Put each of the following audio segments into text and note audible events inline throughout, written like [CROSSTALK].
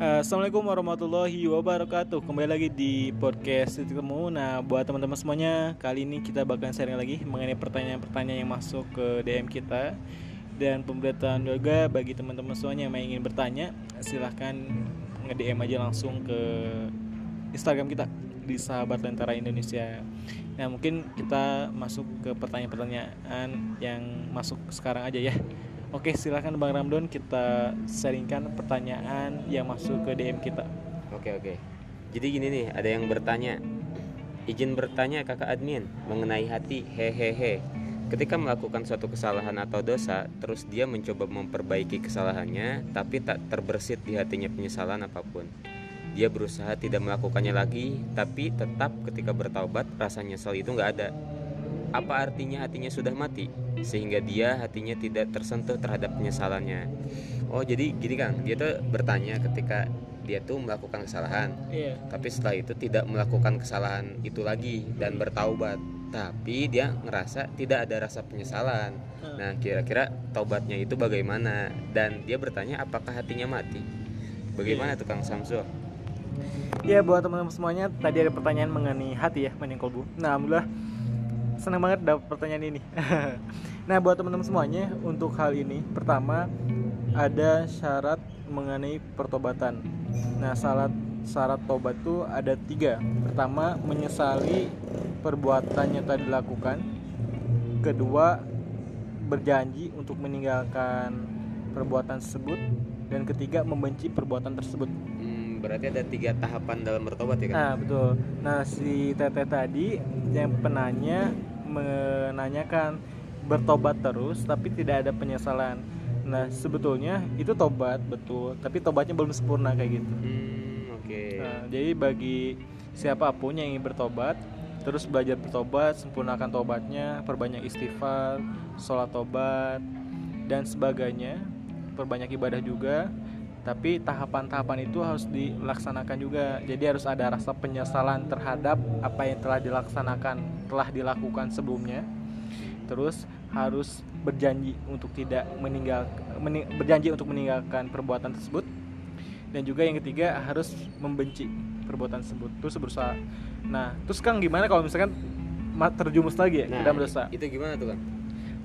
Uh, Assalamualaikum warahmatullahi wabarakatuh. Kembali lagi di podcast Titik Temu. Nah buat teman-teman semuanya Kali ini kita bakal sharing lagi Mengenai pertanyaan-pertanyaan yang masuk ke DM kita. Dan pemberitaan juga bagi teman-teman semuanya yang ingin bertanya Silahkan nge-DM aja langsung ke Instagram kita Di Sahabat Lentera Indonesia. Nah mungkin kita masuk ke pertanyaan-pertanyaan yang masuk sekarang aja ya Oke, silahkan Bang Ramdon kita sharingkan pertanyaan yang masuk ke DM kita. Oke, oke. Jadi gini nih, ada yang bertanya. Izin bertanya kakak admin mengenai hati hehehe. Ketika melakukan suatu kesalahan atau dosa, terus dia mencoba memperbaiki kesalahannya, tapi tak terbersit di hatinya penyesalan apa pun. Dia berusaha tidak melakukannya lagi, tapi tetap ketika bertaubat rasa nyesal itu nggak ada apa artinya hatinya sudah mati? Sehingga dia hatinya tidak tersentuh terhadap penyesalannya. Oh jadi gini kan dia tuh bertanya ketika dia tuh melakukan kesalahan. Yeah. tapi setelah itu tidak melakukan kesalahan itu lagi dan bertaubat. Tapi dia ngerasa tidak ada rasa penyesalan. Hmm. nah kira-kira taubatnya itu bagaimana? Dan dia bertanya apakah hatinya mati? Bagaimana yeah. tukang Samsul Ya buat teman-teman semuanya tadi ada pertanyaan mengenai hati ya mengenai kolbu. Nah alhamdulillah senang banget dapat pertanyaan ini. [LAUGHS] nah, buat teman-teman semuanya, untuk hal ini, pertama ada syarat mengenai pertobatan. Nah, syarat syarat tobat itu ada tiga. Pertama, menyesali perbuatannya tadi dilakukan. Kedua, berjanji untuk meninggalkan perbuatan tersebut. Dan ketiga, membenci perbuatan tersebut. Hmm, berarti ada tiga tahapan dalam bertobat ya kan? Nah, betul. Nah, si Tete tadi yang penanya menanyakan bertobat terus tapi tidak ada penyesalan. Nah sebetulnya itu tobat betul, tapi tobatnya belum sempurna kayak gitu. Hmm, Oke. Okay. Nah, jadi bagi siapa pun yang ingin bertobat, terus belajar bertobat, sempurnakan tobatnya, perbanyak istighfar, sholat tobat dan sebagainya, perbanyak ibadah juga. Tapi tahapan-tahapan itu harus dilaksanakan juga. Jadi harus ada rasa penyesalan terhadap apa yang telah dilaksanakan, telah dilakukan sebelumnya. Terus harus berjanji untuk tidak meninggal mening, berjanji untuk meninggalkan perbuatan tersebut. Dan juga yang ketiga harus membenci perbuatan tersebut. Terus berusaha. Nah, terus Kang gimana kalau misalkan terjumus lagi ya nah, dalam dosa? Itu gimana tuh Kang?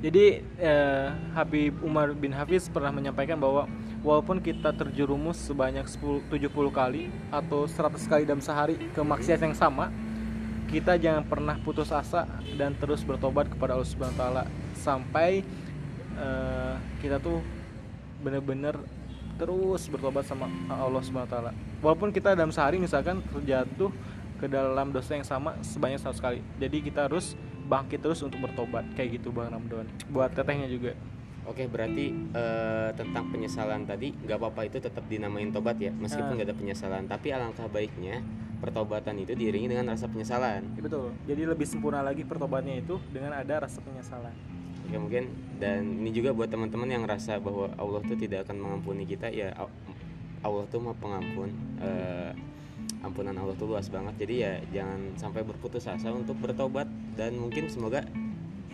Jadi eh, Habib Umar bin Hafiz pernah menyampaikan bahwa walaupun kita terjerumus sebanyak 10, 70 kali atau 100 kali dalam sehari ke maksiat yang sama, kita jangan pernah putus asa dan terus bertobat kepada Allah Subhanahu wa taala sampai uh, kita tuh benar-benar terus bertobat sama Allah Subhanahu wa taala. Walaupun kita dalam sehari misalkan terjatuh ke dalam dosa yang sama sebanyak 100 kali. Jadi kita harus bangkit terus untuk bertobat kayak gitu Bang Ramdon. Buat tetehnya juga. Oke berarti uh, tentang penyesalan tadi nggak apa-apa itu tetap dinamain tobat ya meskipun ah. nggak ada penyesalan tapi alangkah baiknya pertobatan itu diiringi dengan rasa penyesalan. Ya, betul. Jadi lebih sempurna lagi pertobatnya itu dengan ada rasa penyesalan. Oke mungkin dan ini juga buat teman-teman yang rasa bahwa Allah tuh tidak akan mengampuni kita ya Allah tuh mau pengampun. Uh, ampunan Allah tuh luas banget jadi ya jangan sampai berputus asa untuk bertobat dan mungkin semoga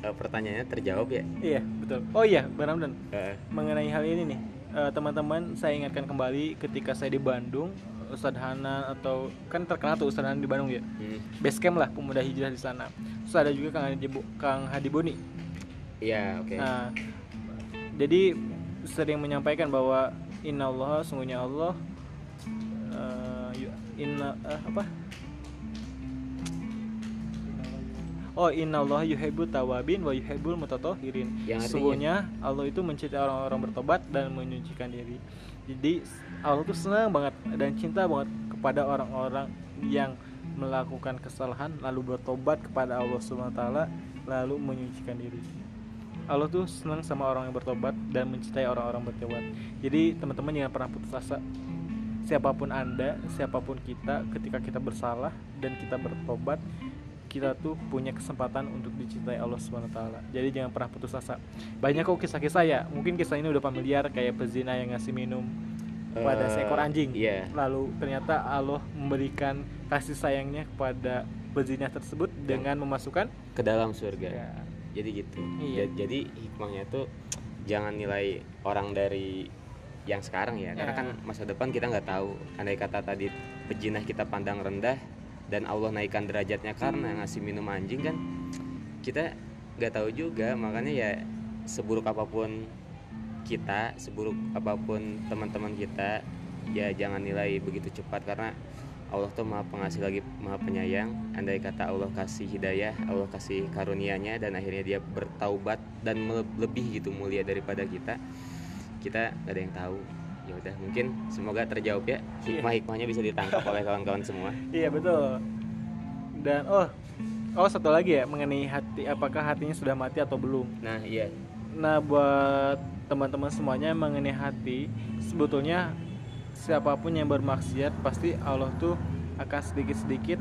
uh, pertanyaannya terjawab ya iya betul oh iya Bang Ramdan uh. mengenai hal ini nih uh, teman-teman saya ingatkan kembali ketika saya di Bandung Ustadz Hana atau kan terkenal tuh Ustadz Hana di Bandung ya hmm. base camp lah pemuda hijrah di sana terus ada juga Kang Hadi, Kang Hadi Boni iya oke okay. nah jadi sering menyampaikan bahwa Inna Allah sungguhnya Allah uh, inna uh, apa Oh inna Allah yuhibbut tawabin wa yuhibbul Sungguhnya Allah itu mencintai orang-orang bertobat dan menyucikan diri Jadi Allah itu senang banget dan cinta banget kepada orang-orang yang melakukan kesalahan lalu bertobat kepada Allah Subhanahu taala lalu menyucikan diri. Allah tuh senang sama orang yang bertobat dan mencintai orang-orang bertobat. Jadi teman-teman jangan pernah putus asa. Siapa pun Anda, siapa pun kita ketika kita bersalah dan kita bertobat, kita tuh punya kesempatan untuk dicintai Allah taala. Jadi jangan pernah putus asa. Banyak kok kisah-kisah ya. Mungkin kisah ini udah familiar kayak pezina yang ngasih minum kepada uh, seekor anjing. Yeah. Lalu ternyata Allah memberikan kasih sayangnya kepada pezina tersebut dengan memasukkan ke dalam surga. Ya. Jadi gitu. Iya. Jadi hikmahnya tuh jangan nilai orang dari yang sekarang ya, karena Ya. kan masa depan kita nggak tahu andai kata tadi pejinah kita pandang rendah dan Allah naikkan derajatnya karena ngasih minum anjing kan kita nggak tahu juga. Makanya ya seburuk apa pun kita seburuk apa pun teman-teman kita ya jangan nilai begitu cepat. Karena Allah tuh maha pengasih lagi maha penyayang. Andai kata Allah kasih hidayah Allah kasih karunianya dan akhirnya dia bertaubat dan lebih gitu mulia daripada kita kita nggak ada yang tahu ya udah mungkin semoga terjawab ya hikmah-hikmahnya bisa ditangkap oleh kawan-kawan semua Iya betul. Dan oh, oh satu lagi ya mengenai hati, apakah hatinya sudah mati atau belum? nah iya Nah buat teman-teman semuanya mengenai hati, sebetulnya siapa pun yang bermaksiat pasti Allah tuh akan sedikit-sedikit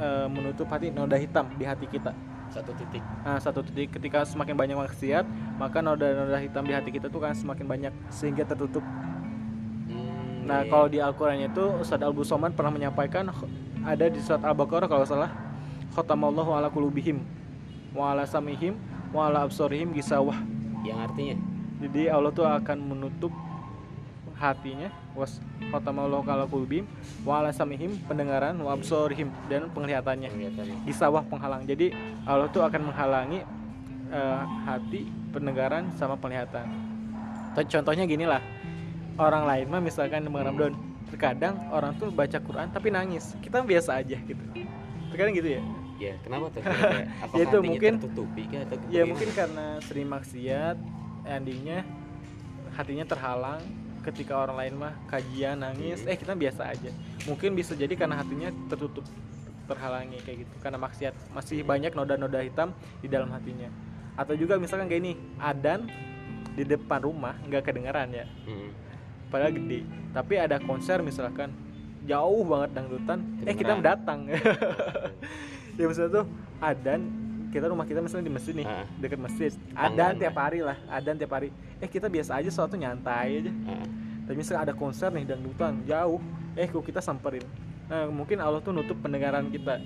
eh, menutup hati noda hitam di hati kita. satu titik Nah, satu titik ketika semakin banyak maksiat, maka noda-noda hitam di hati kita tuh kan semakin banyak sehingga tertutup. Nah, kalau di Al-Qur'an itu Ustaz Al Busoman pernah menyampaikan ada di surat Al-Baqarah kalau salah khatamallahu ala qulubihim wa ala samihim wa ala absarihim gisawah. yang artinya Jadi Allah tuh akan menutup hatinya was khatamallahu ala qulubihim wa ala samihim pendengaran wa absarihim dan penglihatannya. Gisawah penghalang. Jadi Allah tuh akan menghalangi eh, hati, pendengaran sama penglihatan. Contoh- Contohnya gini lah. Orang lain mah misalkan di Ramadan, terkadang orang tuh baca Quran tapi nangis. Kita biasa aja gitu. Terkadang gitu ya. ya kenapa tuh [LAUGHS] Ya itu hatinya mungkin- tertutupi kah atau Ya mungkin karena sering maksiat, endingnya hatinya terhalang ketika orang lain mah kajian nangis, eh kita biasa aja. Mungkin bisa jadi karena hatinya tertutup, terhalangi kayak gitu. Karena maksiat masih banyak noda-noda hitam di dalam hatinya. Atau juga misalkan kayak ini, adan di depan rumah nggak kedengaran ya, Hmm. Padahal gede. Tapi ada konser misalkan jauh banget dangdutan, eh kita Kedengeran. datang. [LAUGHS] ya misalnya tuh adan kita rumah kita misalnya di masjid nih Ah. dekat masjid adan tiap hari lah adan tiap hari eh kita biasa aja suatu nyantai aja Ah, tapi misalnya ada konser nih dangdutan jauh eh kok kita samperin nah mungkin Allah tuh nutup pendengaran kita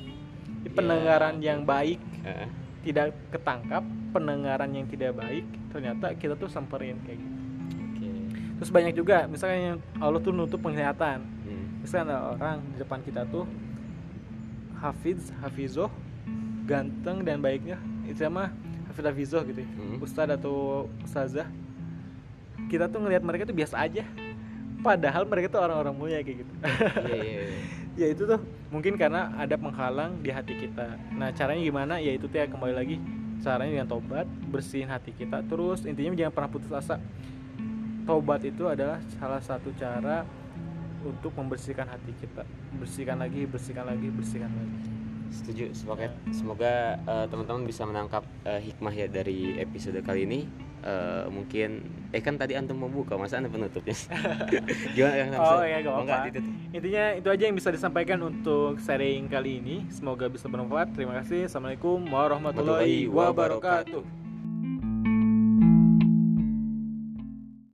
Di Ya, pendengaran yang baik ah. tidak ketangkap pendengaran yang tidak baik ternyata kita tuh samperin kayak gitu. Terus banyak juga misalnya yang Allah tuh nutup penglihatan. Hmm. misalnya ada orang di depan kita tuh hafiz hafizoh ganteng dan baiknya. Itu mah hafiz hafizoh gitu ya. Hmm. ustadz atau ustazah. Kita tuh ngelihat mereka tuh biasa aja. Padahal mereka tuh orang-orang mulia kayak gitu. Iya, iya, iya. [LAUGHS] ya itu tuh mungkin karena ada penghalang di hati kita. Nah caranya gimana? Ya itu tuh ya kembali lagi. Caranya dengan tobat bersihin hati kita terus. Intinya jangan pernah putus asa tobat itu adalah salah satu cara untuk membersihkan hati kita bersihkan lagi bersihkan lagi bersihkan lagi Setuju, sepakat. Semoga eh, teman-teman bisa menangkap eh, hikmah ya dari episode kali ini. Eh, mungkin eh kan tadi antum mau buka, masa anda penutupnya? [LAUGHS] Gimana yang Oh iya gak ditutup? Intinya itu aja yang bisa disampaikan untuk sharing kali ini Semoga bisa bermanfaat Terima kasih Assalamualaikum warahmatullahi wabarakatuh